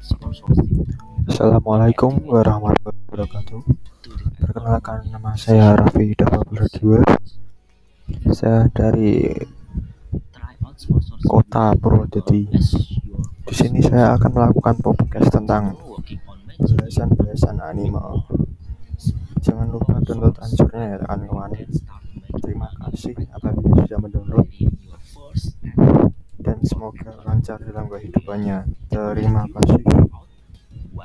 Assalamualaikum warahmatullahi wabarakatuh. Perkenalkan nama saya Raffi Dava Pradua. Saya dari kota Purwodadi. Di sini saya akan melakukan podcast tentang bahasan-bahasan anime. Jangan lupa download anjurnya ya kawan-kawan. Terima kasih apabila sudah mendownload dan semoga lancar dalam kehidupannya. Terima kasih.